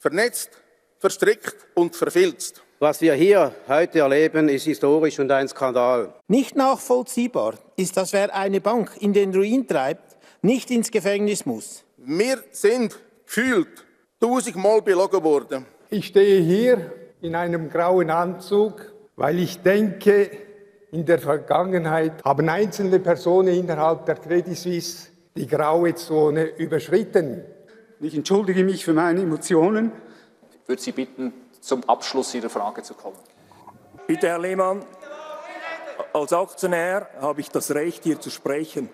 vernetzt, verstrickt und verfilzt. Was wir hier heute erleben, ist historisch und ein Skandal. Nicht nachvollziehbar ist, dass wer eine Bank in den Ruin treibt, nicht ins Gefängnis muss. Wir sind gefühlt tausendmal belogen worden. Ich stehe hier in einem grauen Anzug, weil ich denke, in der Vergangenheit haben einzelne Personen innerhalb der Credit Suisse die graue Zone überschritten. Ich entschuldige mich für meine Emotionen. Ich würde Sie bitten, zum Abschluss Ihrer Frage zu kommen. Bitte, Herr Lehmann, als Aktionär habe ich das Recht, hier zu sprechen.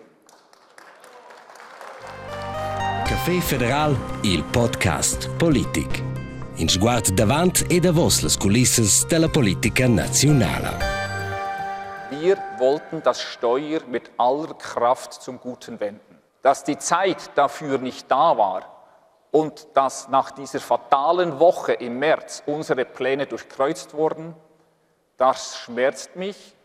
Café Federal, il podcast Politik. In sguard davant e davos les Kulisses della politica nazionale. Wir wollten das Steuer mit aller Kraft zum Guten wenden. Dass die Zeit dafür nicht da war, und dass nach dieser fatalen Woche im März unsere Pläne durchkreuzt wurden, das schmerzt mich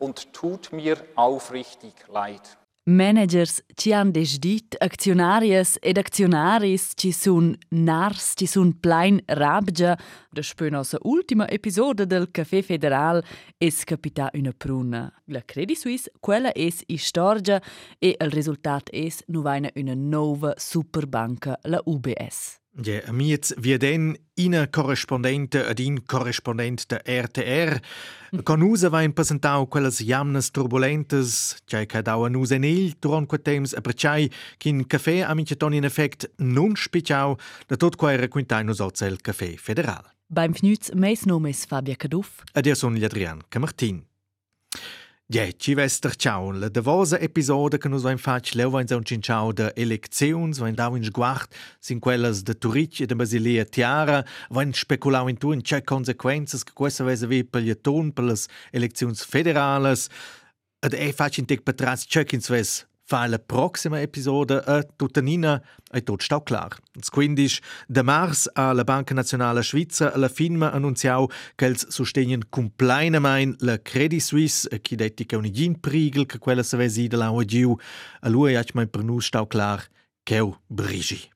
und tut mir aufrichtig leid. Managers ci han desdit, accionarias ed accionaris ci sun nars, ci sun plein rabgia. Da spö nossa ultima episode del Café Federal es capita una pruna. La Credit Suisse, quella es istorgia e il risultat es nu vaina una nova superbanca, la UBS. Ja, amiz wie den ina correspondente ad in correspondent der RTR. Con usa vain presentau quellas jamnas turbulentes, tgei ca dau an usa nel durant quel temps, e perciai kin café amiceton in effect non spiciau da tot quai requintai nus il café federal. Beim Fnüz meis nomes Fabia Caduff. Son Adrian Camartin. Ja, ci vester ciao. La davosa episode che nus vain fatg leu vain un cinciau de elecziuns, vain dau in sguart, sin quellas de Turic e de Basilea Tiara, vain speculau in tu in c'è consequenzas che questa vese vi per ton per las elecziuns federales. Ed e fatg in tec patraz c'è kins ves fa la prossima episode a tutanina e tot stau clar. Quindi, de mars alla Banca Nazionale Svizra la firma annunziau che els sostegnen compleinamein la Credit Suisse, chi detti che un gin prigel che quella se vesi de la giu, a lui ha mai per nu stau clar che brigi.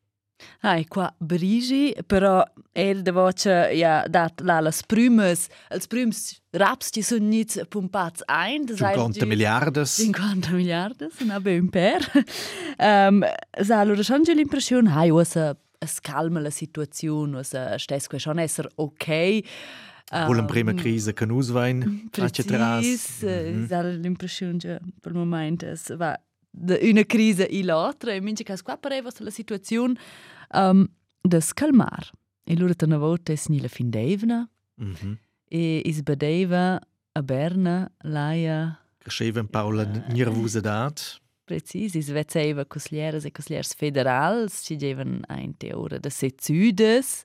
Hai qua brigi, però er de voce ja dat la las prümes, als prüms raps die sun nit pumpats ein, das 50 Milliardes. 50 Milliardes, na be un per. Ähm sa allora schon l'impressione hai was es calma la situazione, was stes que schon esser okay. Wohl prima Krise kann auswein, Precis, mm -hmm. sa l'impressione per il momento es va una crisi e l'altra, e mince cas qua pareva la situazione um, da scalmar. E loro una volta es ni la fin d'evna, mm -hmm. e is badeva a Berna, laia... Cresceva Paula uh, nervosidad. Precis, is vezeva coslieres e coslieres federals, ci gevan ein teora da sezudes,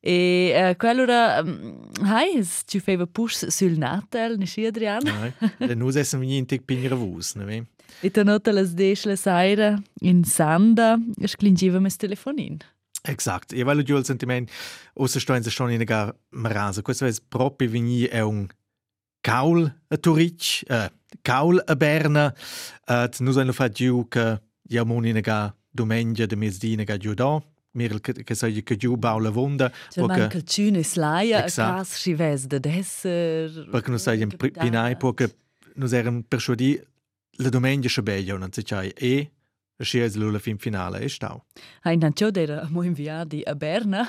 E uh, quell'ora, um, hai, ci feva push sul Natal, ne sci Adrian? Nein, denn nus essen wir nicht bin nervos, ne? E ta nota las desch la saira in Sanda, sclingiva mes telefonin. Exakt. E vale giù il sentiment, ossa sto in se schon in gar marasa. Questo è proprio vini è un caul a Turic, uh, caul a Berna. Uh, nus hanno fatto giù che iamo in gar domenica de mezdina ga giù da. Mir che sai che giù bau la vonda. Cioè manca cune slaia, a cas scives de desser. Perché nus sai in pinai, perché nus eram persuadi la domenica sche bella non si c'hai e la scia la fin finale e stau. Ha in tanto era mo inviati a Berna.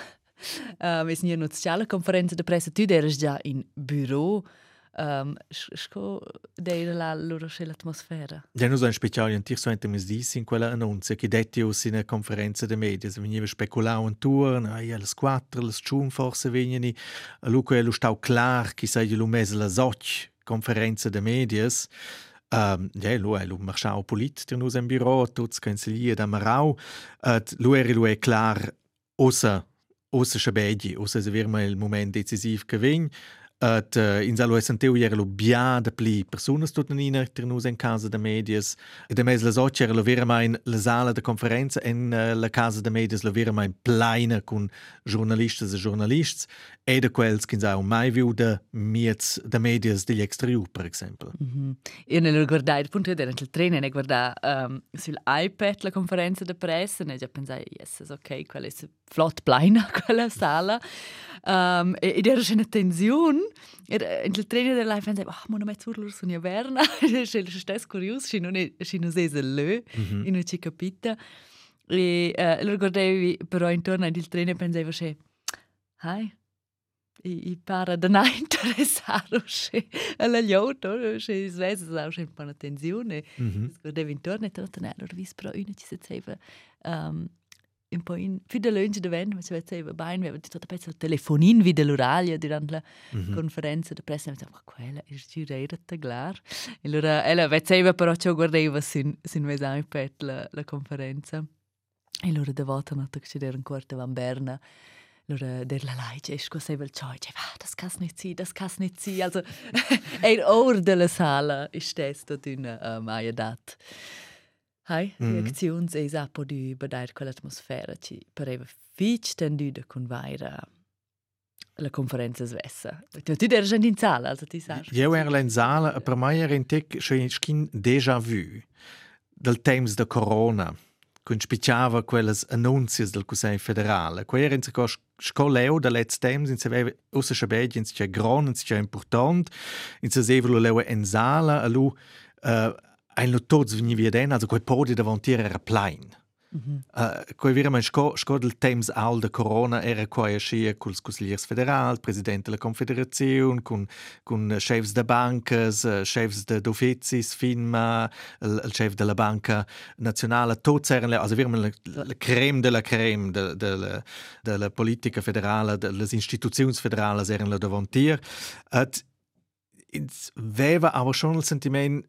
Um, es nie nur sociale conferenza de presse tu eres già in bureau. Um, sco deira la loro c'è l'atmosfera. Ja, non so in speciale in tir so ente dis in quella annunzia che detti us in una conferenza de media, se veniva speculau un tour, na ja las quattro, las chun forse venini, lu che lu stau clar che sai lu mes la soc conferenza de medias. Um, ja, lu è lu marciau polit der nus en biro, tuts cancellier da marau, et lu eri lu è clar ossa ossa schabegi, ossa se virma il moment decisiv che Et, uh, in Salo Santiu era lo bia de pli personas tuttenina ter nus en casa de medias. E de mes la socia era lo vera mein la sala de conferenza en uh, la casa de medias lo vera mein pleina con giornalistas e giornalists e de quels che sau mai viu de miets de medias degli exterior, per esempio. Mm -hmm. Io ne guardai, il punto il treno, ne guardai um, sull'iPad la conferenza de pressa e già pensai, yes, ok, quella è flott pleina, quella sala. Um, e, ed era una tensione. In il treno del live pensavo, ah, ma non metto urlo su mia verna. È stesso curioso, se non è, se non è lö, mm -hmm. e non ci capita. E uh, lo guardavo però intorno al treno e pensavo, che, hai, i, i para da non interessare alla liauto, che svese sa un po' una tensione. Mm -hmm. Guardavo intorno e tutto, allora vis però una ci si um, un po' in più da lunge da vento, ma ci vedeva bene, aveva tutto pezzo telefonin via dell'oralia durante la mm -hmm. conferenza di pressa, e mi ma quella è girata da glar. E allora ella vedeva però ciò guardava sin sin mes iPad la, la conferenza. E allora da volta nota che c'era un quarto van Berna. Allora der la leice esco sei vel ciò, dice va, das kann nicht sie, das kann nicht sie. Also ein Ohr della sala ist das dort in uh, Maya dat. Hai, mm -hmm. reacziuns e sa po di badair quell'atmosfera ci pareva fitch tenduda con vaira la conferenza svessa. Tu, tu eri già in sala, also ti sai. Io ero in sala, per me era in tec, c'è un déjà vu del temps de corona, kun spicciava quelles annunzias del Consiglio federale. Qua era in se scoleu da let's temps, in se aveva ussa schabedi, in se c'è gran, in se c'è important, in se sevelo leua in sala, a lu, uh, ein lo tots vegni via den, also quei podi davantier era plain. Mm -hmm. uh, quei vira sco, sco del temps al de corona era quai scia culs consigliers federal, president della confederazione, con, con chefs de bancas, uh, chefs de d'officis, FINMA, il, il chef della banca nazionale, tots also vira la, la creme della creme de, de, de, de la politica federale, delle istituzioni federali erano davantier. Et, veva aber schon il sentiment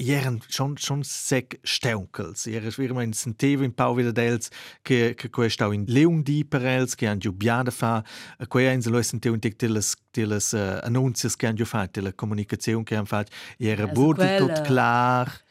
Ieren schon schon sec steunkels. Ieren firma in sentivo in Pau wieder dels che che questo in Leung di perels che han giubiada fa, que in lo sentivo in dicteles deles uh, annunzias che han giu fatto, la comunicazione che han fatto, era also burde tot klar.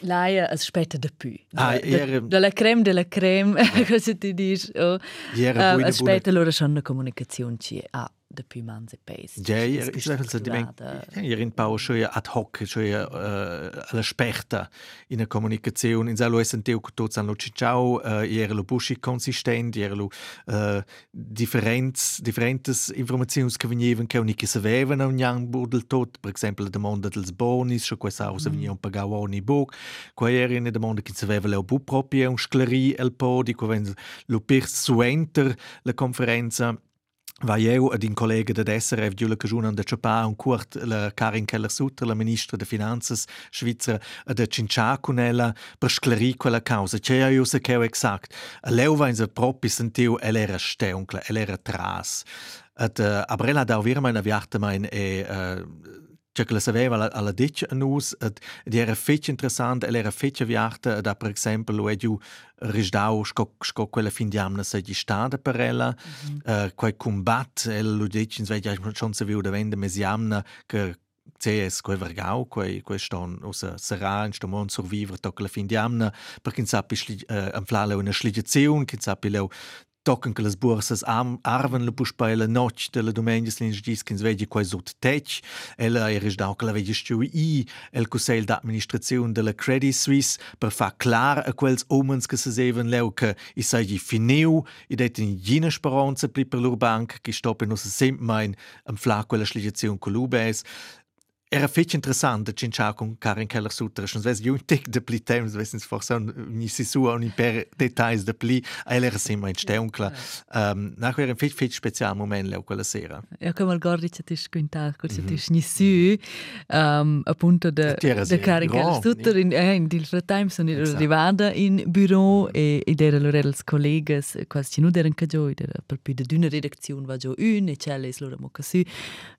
Laia aspetta da più. Ah, era... Della creme della creme, cosa ti dici? Oh. Era uh, aspetta loro schon una comunicazione ci ha de più mans e peis. Ja, ir ist di men. Ir in pau scho ad hoc, scho uh, alla sperta in a comunicazione in salo senteu che tots hanno cicciau, uh, ir lo buschi consistent, ir lo uh, differents differentes informazioni che venivan che uniche savevan un yang burdel tot, per esempio la domanda dels bonis, scho questa ausa mm. venivan pagau ogni buc, qua era in domanda che saveva leo bu proprio un scleri el podi, qua ven lo per suenter la conferenza Vai eu ed in collega da SRF Giulia Cajunan da Ciapà un curt la Karin Keller-Sutter, la ministra de Finanzas Svizzera, da Cincia con ella per sclarir quella causa. C'è io se che ho exact. Leu va in se propi sentiu, el era steunkla, el era tras. Aber ella da vir meine viarte mein C'è che la sapeva alla, alla dice a nus, ed, ed era fetch interessant, ed era fetch viarta, da per esempio lo è giù risdau sco, sco quella fin di amna sei di stata per ella, mm -hmm. uh, quel combat, ella lo dice, in sveglia, schon se viu da vende mesi amna, che CS quei vergau quei quei ston usa serà in sto mon survivere tocca la fin di amna perché in sappi uh, am flale una sligazione che sappi leu tocken che las bursas am arven la puspa la noc de la domenges lins dis che svegi quai sot tech ella era da che la vegi stu i el cusel d'administrazione de la Credit Suisse per fa clar a quels omens che se seven leu che i sei fineu i det in gina speranza pli per lur bank che stoppen us sem mein am fla quella sligazione colubes era fetch interessant cinciar con Karin Keller Sutter. Schon wes ju tek de pli temps for so ni si su un per details de pli. El era sempre in steunkla um, nach era fetch fetch spezial moment leu quella sera. Ja come al gordi c'è tis quinta co c'è tis ni su um, appunto de de Karin Keller Sutter in eh, in dil fratime sono arrivata in bureau e ed era loro els collegas quasi ci nu deren ca jo era per più de d'una redazione va jo un e c'è les loro mo casu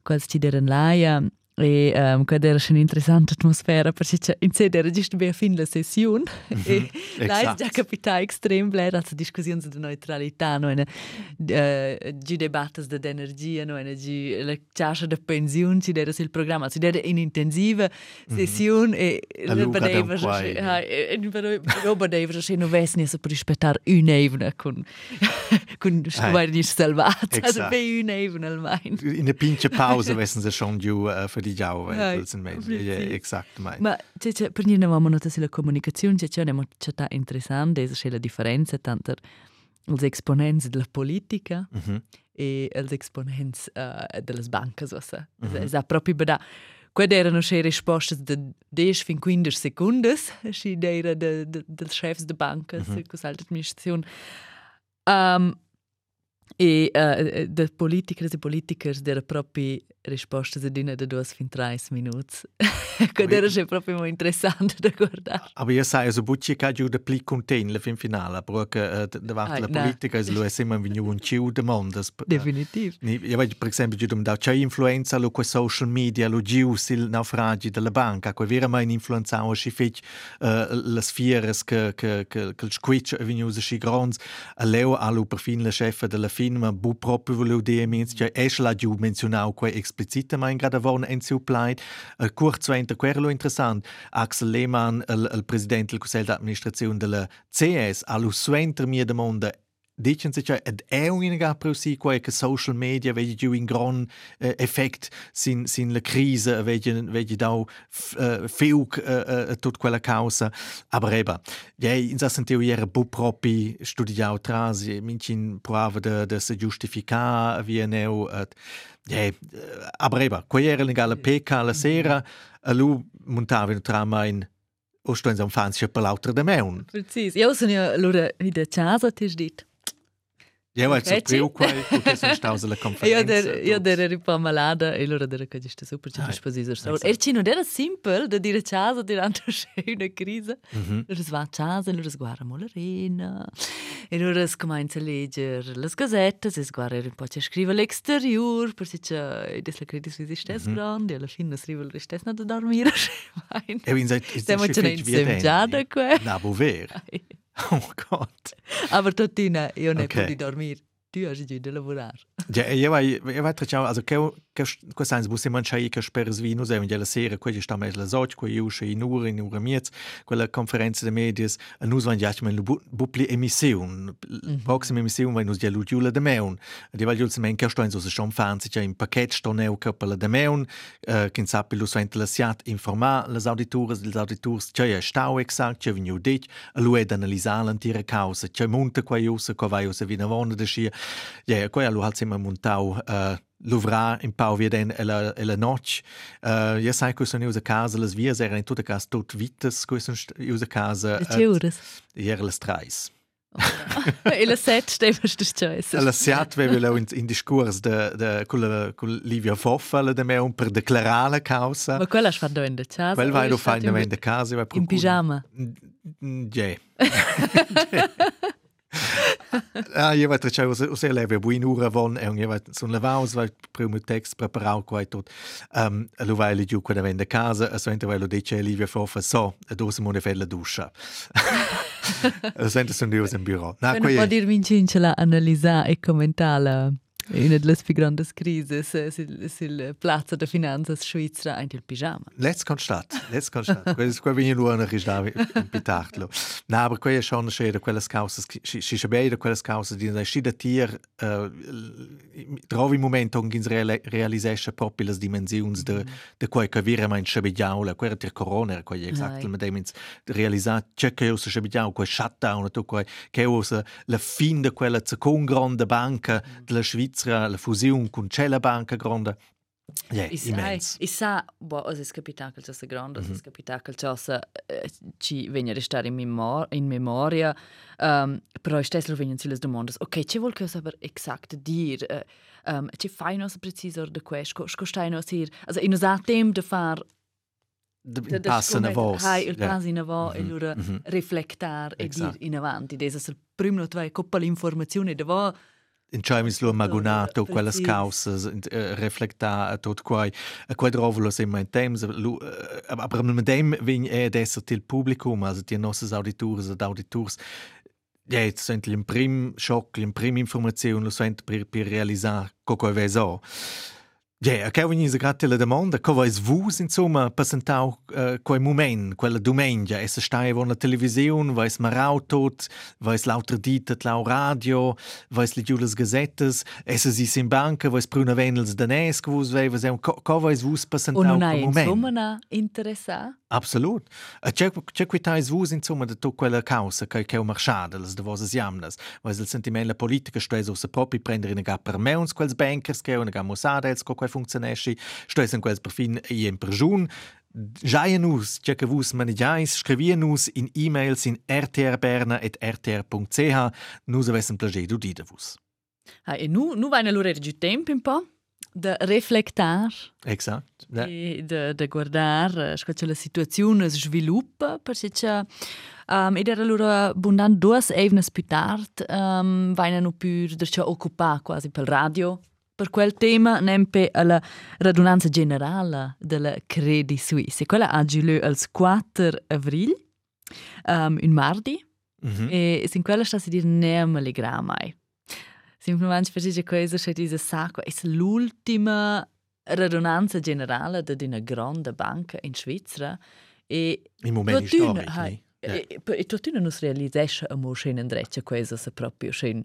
quasi ci deren laia E um, quella era un'interessante atmosfera perché in sede era giusto ben fin la sessione mm -hmm. e là è già capita estrem bler also discussioni di neutralità no eine uh, gi debattes de energia no eine gi la charge de pensione ci era il programma ci era in intensiva sessione mm -hmm. e la badeva ha e roba deva se no vesni per rispettare un'evna con con scuola di salvata also bei un'evna almeno in der pinche Pause wissen sie schon ju uh, für die Jau ja, ja, exakt mein. Ma c'è c'è per niente avevamo notato la comunicazione c'è c'è una c'è interessante c'è la differenza tanto els exponents della politica mm -hmm. e els exponents uh, delle banche so sa mm -hmm. es proprio bada Quelle erano le risposte de 10 fin 15 secondi, si era de, de, dels chefs de banca, mm -hmm. cos'altra amministrazione. Um, e uh, de politikers e politikers dera proprio risposte di una da due fin tre minuti. Quando era proprio molto interessante da guardare. Aber io sai, so bucci che giù de pli contain la fin finale, perché uh, davanti alla politica è lo è sempre venuto un ciu de mondo. Definitiv. Io vedo per esempio giù da c'è influenza lo quei social media, lo giù sil naufragi della banca, che vera mai influenzato si fece uh, le sfere che che che che il squitch è venuto si grons, a leo allo per fin la chef della firma bu proprio volevo dire, cioè esce la giù menzionato quei explicite mein gerade vorne en zu pleit. Uh, kurz venter quello interessant. Axel Lehmann il, il presidente del consiglio d'amministrazione della CS allo suenter mia domanda Dicen sich ed è un'unica prosi quei che social media vedi giù in gran eh, effect sin sin la crisi vedi vedi da uh, fiuk uh, uh, tut quella causa. Aber eba ja in sa sentio era bu propi studiau trasi mincin prova de de se giustificar via neu uh, ja aber eba quei era legale PK la sera a lu montava in trama in o sto in un fanzio per l'altro de meun. Precis. Io sono allora in der casa ti dit Ja, weil so priu quai, perché sono stato alla conferenza. Io ero un po' malata e allora era che sta super ci disposizione. E ci non era semplice da dire casa durante una crisi. Allora si va a casa, allora si guarda l'arena. E allora si comincia a leggere le gazzette, si guarda un po' a scrivere all'esteriore, perché c'è la crisi si stessa grande, alla fine si arriva la stessa da dormire. E quindi stiamo insieme qua. No, vero. Oh Gott. Aber Totina, io ne okay. puoi dormire. Tu hai giù da lavorare. Ja, io vai, io vai also che che cosa sai, bus man chai che speres vino se in la sera, quelli sta mai la soc, quelli usce in ora in ora miez, quella conferenza de medias, a nus van ja men bupli emission. Proxima emission vai nus ja lu giula de meun. Di va giul semen che sto in so se schon fanzi ja in paket sto neu kapela de meun, kin sappi lu svent la siat informa las auditores, les auditors, c'è stau exakt, c'è venu dit, a lu ed analisalen tira causa, c'è munta qua usa, qua vai usa vina vona de schia. Ja, qua lu halt sema muntau Louvra in Pau wie den ella ella noc. Uh, ja sai que sono usa casa las vias era in tutta cas tot vitas que sono usa casa. De euros. Era las trais. e la set stevas des choices. La set veve in, in discurs de de con con Livia Foffa de me un per declarare la causa. Ma quella fatto in de casa. Quel vai lo fai in de casa, vai in pigiama. Ja. ah, io vaig tracciare o se leve buin ura von e io vaig sun lavaus vai primo text preparau quai tot um, lo vai li giù quando vende casa e so vai lo dice Livia Fofa so e dose mo ne fai la duscia lo sento sun dius in bureau na quai può dir vincincela analizzare e commentare Una più grandi crisi sul piazza di finanza svizzera è il pigiama. Let's constat, let's constat. Questo viene l'uomo che sta in pitartlo. No, ma qui è schon schön, quelle cause, si si beide quelle cause di una scida tier trovi il momento in cui realisesce proprio le dimensioni de de quel che vira mai in scebigliaula, quella del corona, quella esatto, ma demens realizzare c'è che usa scebigliaula, quel shutdown, tu quel che usa la fin de quella seconda grande banca della Svizzera Svizzera, la fusione con la banca grande. Ja, yeah, immens. Ich sa, boh, es ist Kapitakel, das ist grande, es ist Kapitakel, das ci venga restare in, memor in memoria, um, però stesso vengono sulle domande, ok, ci vuol che saper exakt dir, uh, um, ci fai nos precisor de questo, sco stai nos hier, also in usar tem de far de passo na voz. Hai il passo in voz e allora riflettar e dir in avanti, das ist il primo, tu hai coppa l'informazione de voz, in Chinese lo magonato quelle cause uh, reflecta tot quai a quai. Drovolo sem in temps lu, uh, aber mit dem vin è adesso til publicum also die nostres auditores ed auditors ja jetzt sind im prim schock im prim informazione lo sent per per realisar co co veso Ja, che ogni grazie alla domanda, come è vus insomma passentau uh, quel moment, quella domenica, e se stai con la televisione, vai marau tot, vai lauter dita lau radio, vai li giulas gazettes, e se si in banca, vai pruna venels danes, che vei, vai come è vus passentau quel moment. Und non hai insomma interessa? Absolut. C'è c'è qui tais vus insomma de to quella causa che che marchada, las de vosas jamnas, vai il sentimento politica sto so se proprio prendere in per me uns quels bankers che una gamosada, els funkcioneschi, stößen quels per fin i per jun. Jaien us, c'è che vus manigiais, scrivien us in e-mails in rtrberna.rtr.ch, nus avessem plagé du dida vus. Ah, e nu, nu vaina lura giù tempo un po' de reflectar. Exakt. Ja. E de, de guardar, uh, la situazione sviluppa, perché c'è Um, ed era allora abundant due evnes più tardi, um, vaina nu più da occupare quasi per radio, per quel tema nempe alla radunanza generale della Credit Suisse. Quella ha giù il 4 avril, um, un mardi, mm -hmm. e sin quella sta si dire ne me allegra mai. Semplicemente perché questa c'è diese sacco, è l'ultima radunanza generale di una grande banca in Svizzera e in momenti storici. E, e, e tutti non si realizza a mo in dreccia questa se proprio scena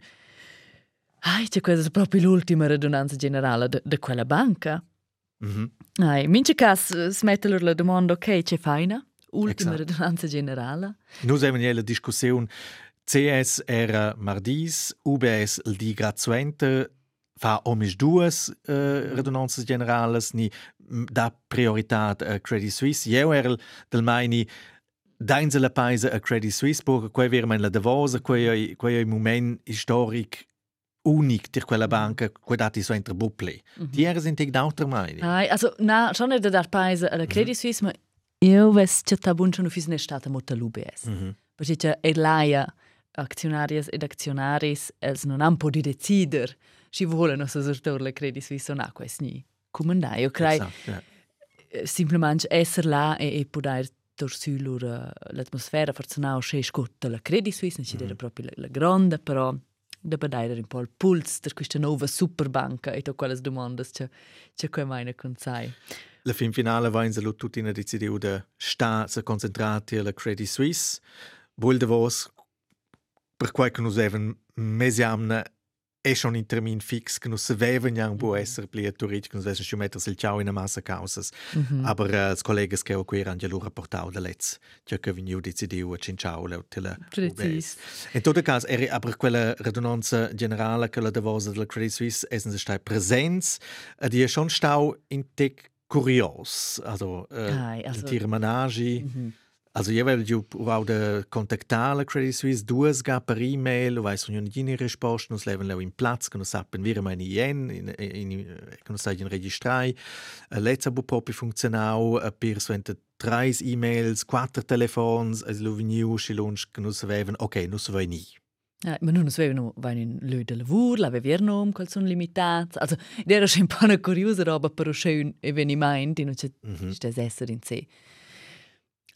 Ai, c'è questa è proprio l'ultima radunanza generale di quella banca. Mm-hmm. Ai, mince cas smettere la domanda, ok, c'è faina? Ultima esatto. radunanza generale. Noi abbiamo la discussione CS era mardis, UBS il di grazuente, fa omis duas uh, radunanzas generales, ni da priorità a Credit Suisse. Io ero del meini Dainze la paese a Credit Suisse, perché quei vera la davosa, quei quei moment storic unic di quella banca che dati so entre buple. Mm -hmm. Die era sind d'auter mai. Ai, also na, schon nicht der paese alla Credit Suisse, ma io ves che tabun schon fis ne stata molto l'UBS. Mm -hmm. Perché c'è Erlaia accionarias ed accionaris els non han po di decider si vogliono sostortor la Credit Suisse o na, quest ni. Come dai, io crei esatto, yeah. simplement esser là e, e poter torsu l'atmosfera forse no, c'è scotta la Credit Suisse, non ci mm -hmm. proprio la, la grande, però da pa najder in pol puls, da je še nova superbanka in e tako le z domom, da če, če ko je manj na koncaj. La fin finale va in zelo tutti na decidiu da sta se concentrati alla Credit Suisse. Vuol da vos per quai che nos even mesiamna è schon in termin fix che nus savevan ja può essere pli turit che nus vesen schon mettere sil ciao in a massa causas. Mm -hmm. Aber uh, als collegas che ho qui erano già loro portau da letz, cioè che veniu decidiu a cinciao le tele Precis. In tutto caso, eri aber quella radunanza generale che la devosa della Credit Suisse essen se stai presenz, die schon stau in tec curios, also, uh, Ai, also in tir managi. Mm -hmm. Also io avevo provato a contattare la Credit Suisse due per e-mail, vai su ogni risposta, non levano in piazza, che non sappiano dire mai in in che non sanno registrare. Let's aber proprio funzionau per so ente tre e-mails, quattro telefoni, es lo veniu sci lunch che non sapevano, ok, non so vai ni. Ja, ma non sapevano, vai in lö de lavur, la veverno um quel sono limitato. Also, era un po' una curiosa roba per un schön eveniment, non c'è mm -hmm. essere in sé.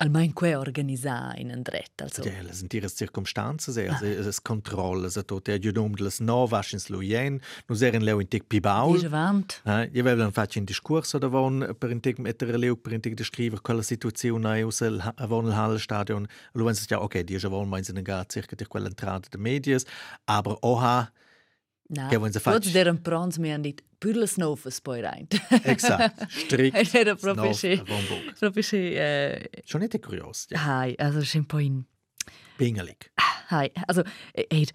Almein que organizar in andret. Also. Ja, le sind ihre Circumstanzen, sehr, also, ah. es Kontrolle, also dort er judum des Novas ins Luyen, nu seren leu in tic pibau. Dice vant. Ja, io avevo un faccio in discorso da von per in tic mettere leu per in tic descrivere quella situazione aus el il Hallstadion. Lu wenn ja okay, die wollen meinen gar circa di quella entrata de medias, aber oha No, Tots deren prons mi han dit pur les novas poi rein. Exakt, strikt. Proprio sì. Proprio sì. Eh, Schon nicht kurios. Ja. Hai, also schon po in... Pingelig. Hai, also, er,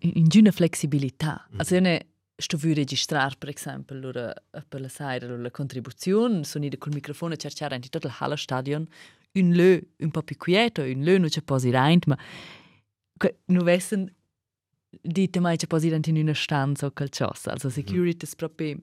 in giuna flexibilità. Mm. Also, io sto vu registrar, per esempio, lura, per la saira, la contribuzione, sono ida col microfono cercare in tutto il Stadion, un lö un po' più quieto, un lö non c'è posi rein, ma non vessen dite mai che posi in una stanza o qualcosa. Also security è proprio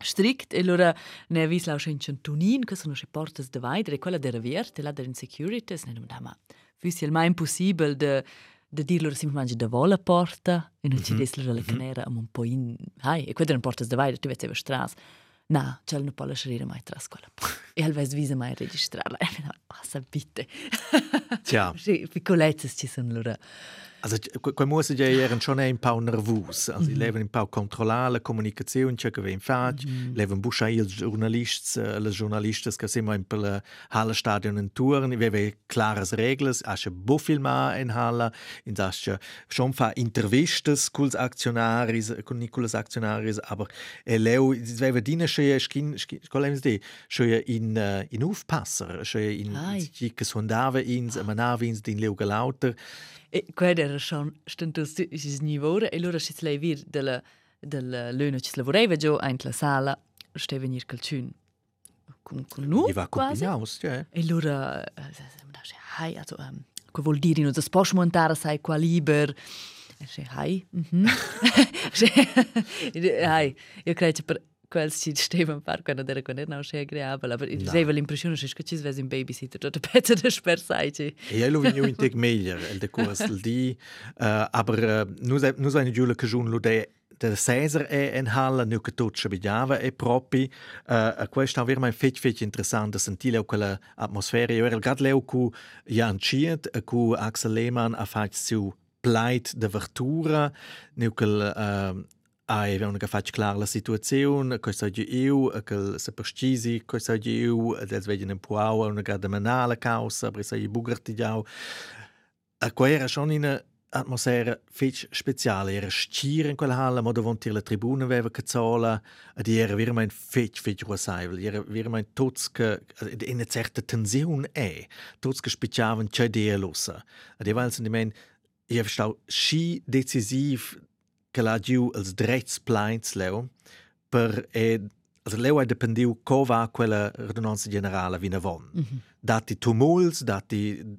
strict. E allora ne vis la in centunin che sono porte de vaidere e quella della vierte la in security ne non ma fussi il mai impossibile de da dir loro semplicemente da vola porta e non ci Mhm. des loro la canera am un po in hai e non portas da vai tu vezi strada na c'è non può lasciare mai tras quella e al ves visa mai registrarla. E no passa bitte. Tja. sì piccolezze ci sono loro Also, quei muss ja eran schon ein paar nervös. Also, ich lebe ein paar controllare Kommunikation, c'è che ven fac, lebe un buscha ils journalists, le journalistas che siamo in per Halle Stadion in Touren, wir haben klares Regles, asche bo filma in Halle, in das schon fa intervistas kuls Aktionaris, con Nicolas Aktionaris, aber e leu, wäre dine sche skin, de, sche in uh, in Aufpasser, sche in Ai. che sondava ins, manava ins din leu lauter. e quello era schon stanto il niveau e loro ci lei vir della della luna ci lavorava già in la sala stava venir calcun con con nu I va quasi combinaus, cioè. e loro hai also um, che vuol dire non si può montare sai qua liber e dice hai mhm hai io credo per quel ci stava far quando era quando non c'è agreabile aber ich avevo l'impressione che ci sia un babysitter tutto pezzo da spersai E io vegno in teg meglio, il de curs di, uh, aber uh, nus nus eine giula che jun lo de de Caesar è in Halle, nu che tot schabigliava e propi, uh, questo è veramente fetch fetch interessante sentire quella atmosfera. Io ero grad leo cu Jan Chiet, cu Axel Lehmann a fatto su pleit de vertura, nu che uh, Ai, avevano fatto chiara la situazione, cosa è io, che se precisi, cosa è io, adesso vedono un po' una grande manale causa, per sei bugerti già. A qua era schon in atmosfera fetch speciale, era stier in quella halla, ma davanti la tribuna aveva che zola, ed era veramente fetch fetch rosaivel, era veramente tots che in una certa tensione è, tots che spicciavano c'è di lossa. Ed valsen di men, io stau sci decisiv che la giù als drets plains leo per e also leo è dependiu co va quella redundanza generale vina von. Dati tumults, dati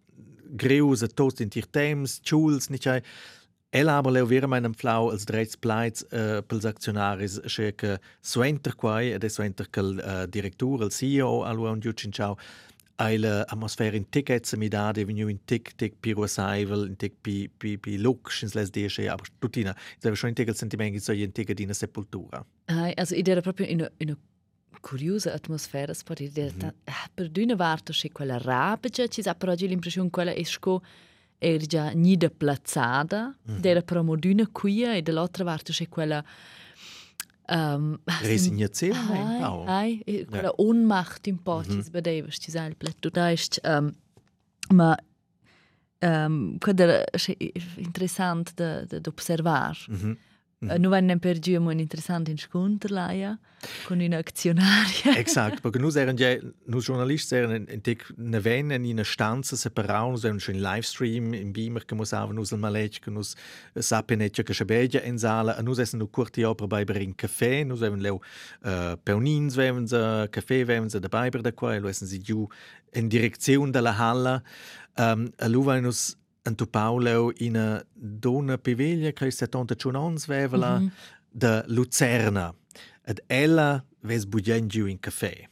greus e tots in tir temps, chuls, nicht ei. El aber leo vera meinem flau als drets plains uh, pels actionaris che che suenter quai ed suenter che il uh, direttur, il CEO, allo un giù cinciao, Eile atmosfera in tic etze mi dade vegnu in tic tic pi rosaivel in tic pi pi pi lux ins les desche aber tutina aveva schon in tic il sentimento so in tic dina sepoltura Ah, also id era proprio in in curiosa atmosfera, può dire. Mm -hmm. Per d'una parte c'è quella rabbia, ci sa però l'impressione che quella è sco era già nida plazzata, mm -hmm. era però moduna qui e dall'altra parte c'è quella um, resignazione ai, auch. ai, e quella Ohnmacht un po' ci svedeva, ci sa il pletto d'aist, um, ma um, quello era c'è interessante da, da, da osservare. Mhm. Mm. Nu venne per giù un interessante incontro là, con un'azionaria. Exakt, perché noi erano ja, noi giornalisti erano in, in ne ven in una stanza separata, noi in livestream in Beamer che musavano nos il malec che nos sapenetja che schabeja in sala, e noi essen nu curti opera bei per in caffè, noi avevano leu uh, peonins vevan ze, caffè vevan ze dabei per da qua, e lo essen si giù in direzione della halla, um, e lu vai nos Anto Paolo in una donna piveglia che è 71 anni vevela mm -hmm. da Lucerna. Ed ella ves bugen giù in caffè.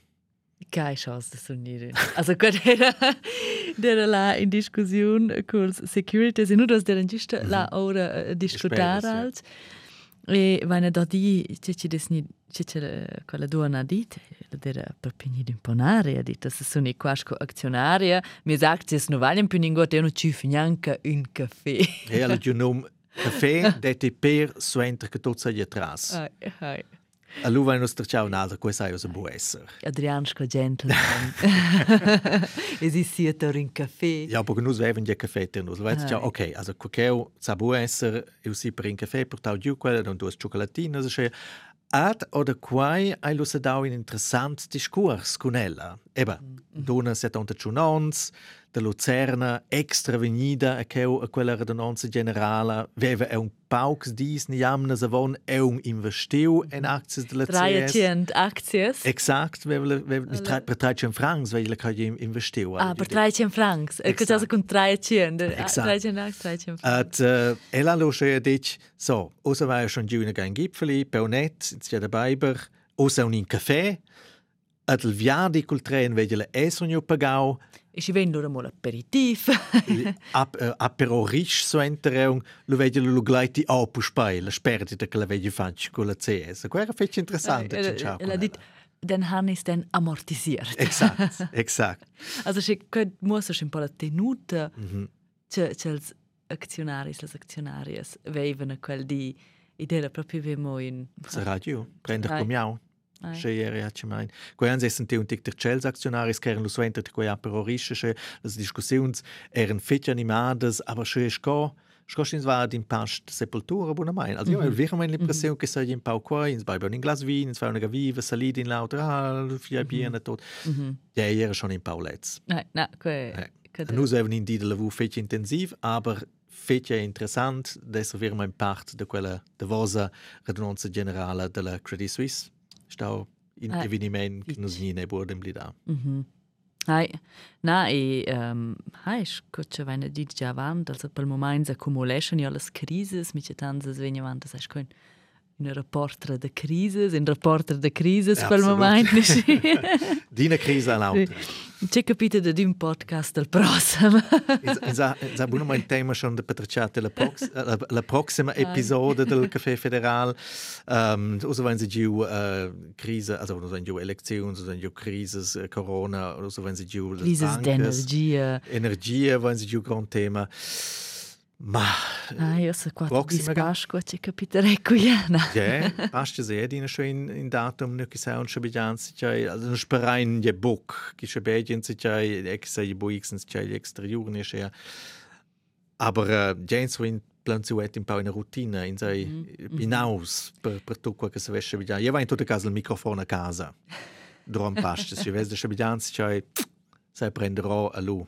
Keine Chance, das zu nicht. Also gut, era, era là in Diskussion con Security, e nur dass der -hmm. la ora uh, diskutare als. E vanno da di, c'è c'è des ni, c'è c'è quella donna dit, der per pini d'imponare, ha dit, das ist so ne quasco azionaria, mi sagt es no valen più ningot, e non ci financa un caffè. E alla giù nom caffè, dette per suenter che tot sei atras. Ai, ai. A lui vai nostro ciao nada, questo è un buon essere. Adriansco gentleman. Esiste un caffè. Ja, perché noi avevamo già caffè per noi. Vai ciao, ok, also qualche sa buon essere, io si per un caffè, portavo giù quella, non due cioccolatine, so c'è. Ad oder quai hai lo se dau un interessant discurs con ella. Eba, mm -hmm. dona 71 ans, de Lucerna, extra venida a quella redundanza generale, veva è un paucs dis ni jamna savon è un investiu in acties de la CS. 300 acties. Exakt, per 300 francs, weil la kai investiu. Ah, per 300 francs. E cosa con 300? Exakt. 300 acties, 300 francs. At uh, ella lo sche dich so, osa war schon giù in ein Gipfeli, peonet, jetzt ja dabei ber, osa un in caffè, at il viadi col tren vedele è sogno pagau, E ci vengono mal aperitif. Ap, uh, apero risch so enterung, lo vedi lo gleich die Apuspai, la sperdita che la vedi faccio con la CS. Quello è interessante, Eh, eh, dit, den han is den amortisiert. Exakt, exakt. Also se que muss un po la tenuta Mhm. che che els actionaris, les actionarias veivano quel di idea proprio vemo in Sa radio, prender Ai. com Che ieri ha mai. Quei ans essen un tic der Chels Aktionaris keren lo suenter de quei apero rische, che las discussiuns eren fetch animadas, aber che sco Sco ins war din past sepultura buna mein. Also io Mhm. ho veramente l'impressione che sei in pau qua, ins bei un glas vin, ins fa una gaviva, salid in lauter, ah, fia biene tot. Mhm. Ja, era schon in Paulets. Nein, nein, que Eh. que Nus even in die de lavur fetch intensiv, aber fetch interessant, adesso wir in part de quella de vosa radunanza generale della Credit Suisse. Stau in Ah, eveniment che nus nie ne bodem blida. Mhm. Hai, na e um, hai scocia vaina di già avanti, also per momento accumulation ja las crises, mi c'è tanto svegna avanti, sai con una reporter de crises, un reporter de crises per Absolut. momento. Dina Krise all'auto. C'è capito da un podcast del prossimo. Sa buona mein tema schon de Petracciate la, prox la, la prossima episode del Café Federal. Um, also wenn sie giu uh, Krise, also wenn sie giu Elektionen, also wenn sie giu Krises, uh, Corona, also wenn sie giu las Crises bancas, d'energia. Energia, wenn sie giu grand tema. Ma, ah, jaz se kot izpaš, kot je kapitan rekel, je. Ja, je, paš če zajedi na še in, in datum, neki se on še bidjan si čaj, šparajen je bok, ki še bidjan si čaj, ek se je bo iksen si čaj, ekstra jurni še. Ja. Aber eh, uh, James Wind planzuet in pa in rutina, in zdaj mhm. mm. hinaus per, per to, kar se veš še bidjan. Je vajen tudi kazal mikrofon na kaza. Drom paš, če si veš, da še bidjan si čaj, se prendro alu.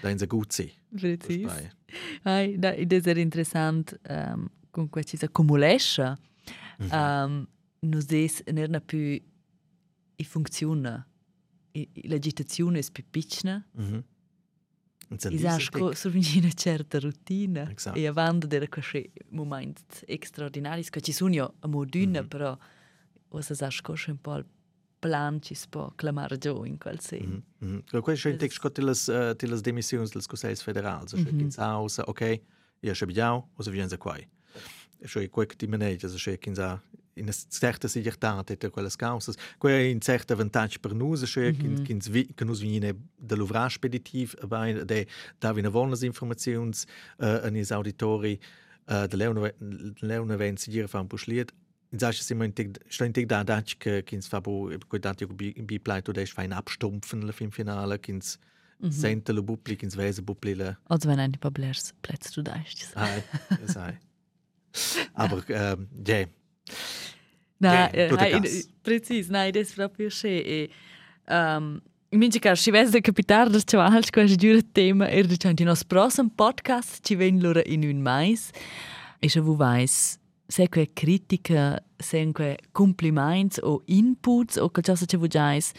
Da in se gut si. Precis. Spai. Ai, da, ed è interessant um, con questa accumulescia. Mhm. Um, nos des non più i funziona. I, i, l'agitazione è più piccola. Mhm. Und sen I diese sasco dick. sorvegni una certa routine. Exakt. E avanti era questi momenti straordinari, che ci sono io a moduna, Mhm. però o se sasco un po' il plan ci si può clamare giù in quel senso. Mhm. Mhm. Ja, Questo è il testo delle uh, demissioni del Consiglio federale. Cioè, Mhm. che sa, osa, ok, io c'è bigliao, o se viene qua. Cioè, quel che ti maneggia, cioè, che in una certa sigurtate di quelle cause. Quello è un certo vantaggio per noi, cioè, Mhm. che che noi viene dall'uvra speditiv, de da vi una buone informazioni uh, an is auditori uh, de leuna ven si gira fa un puschliet. In Wir in Tag, schon in Tag da, da, che kins fabo, cuidato io bi bi pleito des fein abstumpfen fin finale, kins Mhm. sente lo bupli, kins vese bupli la. Also wenn ein paar Blärs Plätze du da ist. Ai, sai. Aber ähm, ja, Na, precis, nein, das proprio schön. E, um, Minci che si vede capitare del chavals questo giuro tema er de chanti nos prossimo podcast ci ven loro in un mais e se vu vais se que critica se que compliments o inputs o qualcosa che vu jais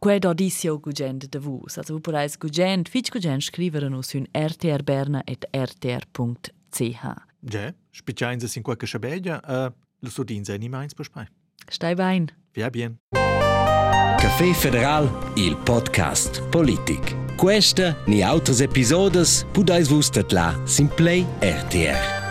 que do disio gugend de vus also vu porais gugend fich gugend scrivere nos un rtrberna@rtr.ch ja, spicciain se sin qualche schabegia, äh, lo so din se ni meins bespai. Stai bein Via bien. Café Federal, il podcast politic. Questa ni autres episodes pudais vus la Simplay RTR.